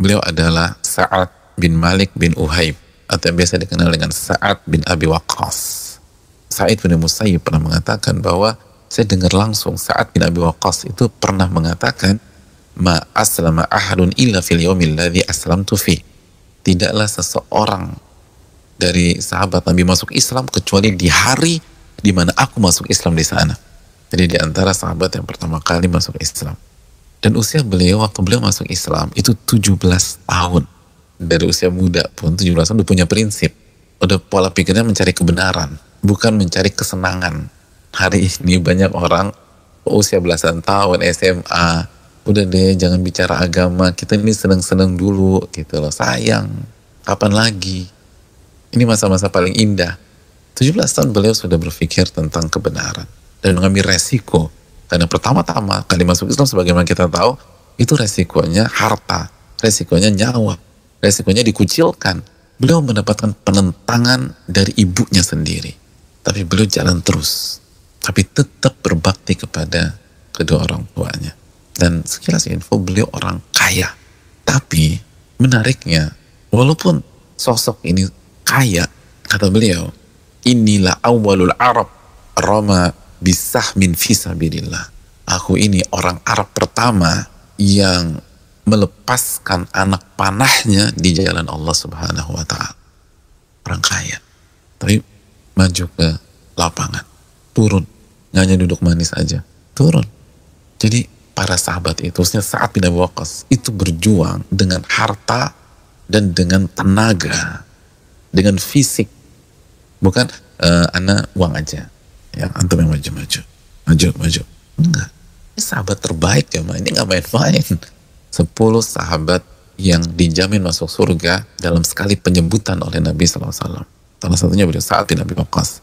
beliau adalah Sa'ad bin Malik bin Uhaib atau yang biasa dikenal dengan Sa'ad bin Abi Waqqas. Sa'id bin Musayyib pernah mengatakan bahwa saya dengar langsung Sa'ad bin Abi Waqqas itu pernah mengatakan ma aslama ahadun illa fil yawmil ladzi aslamtu fi. Tidaklah seseorang dari sahabat Nabi masuk Islam kecuali di hari di mana aku masuk Islam di sana. Jadi di antara sahabat yang pertama kali masuk Islam. Dan usia beliau waktu beliau masuk Islam itu 17 tahun. Dari usia muda pun 17 tahun udah punya prinsip. Udah pola pikirnya mencari kebenaran, bukan mencari kesenangan. Hari ini banyak orang usia belasan tahun SMA, udah deh jangan bicara agama, kita ini seneng-seneng dulu gitu loh. Sayang, kapan lagi? Ini masa-masa paling indah. 17 tahun beliau sudah berpikir tentang kebenaran dan mengambil resiko karena pertama-tama kali masuk Islam sebagaimana kita tahu, itu resikonya harta, resikonya nyawa, resikonya dikucilkan. Beliau mendapatkan penentangan dari ibunya sendiri. Tapi beliau jalan terus. Tapi tetap berbakti kepada kedua orang tuanya. Dan sekilas info beliau orang kaya. Tapi menariknya, walaupun sosok ini kaya, kata beliau, inilah awalul Arab Roma bisahmin fisabilillah. Aku ini orang Arab pertama yang melepaskan anak panahnya di jalan Allah Subhanahu wa taala. Orang kaya. Tapi maju ke lapangan, turun, nggak hanya duduk manis aja, turun. Jadi para sahabat itu, saat pindah wakas, itu berjuang dengan harta dan dengan tenaga, dengan fisik, bukan uh, anak uang aja ya antum yang maju-maju. Maju maju. Enggak. Ini sahabat terbaik ya ma. Ini nggak main-main. Sepuluh sahabat yang dijamin masuk surga dalam sekali penyebutan oleh Nabi SAW salah satunya beliau saat bin Abi Waqqas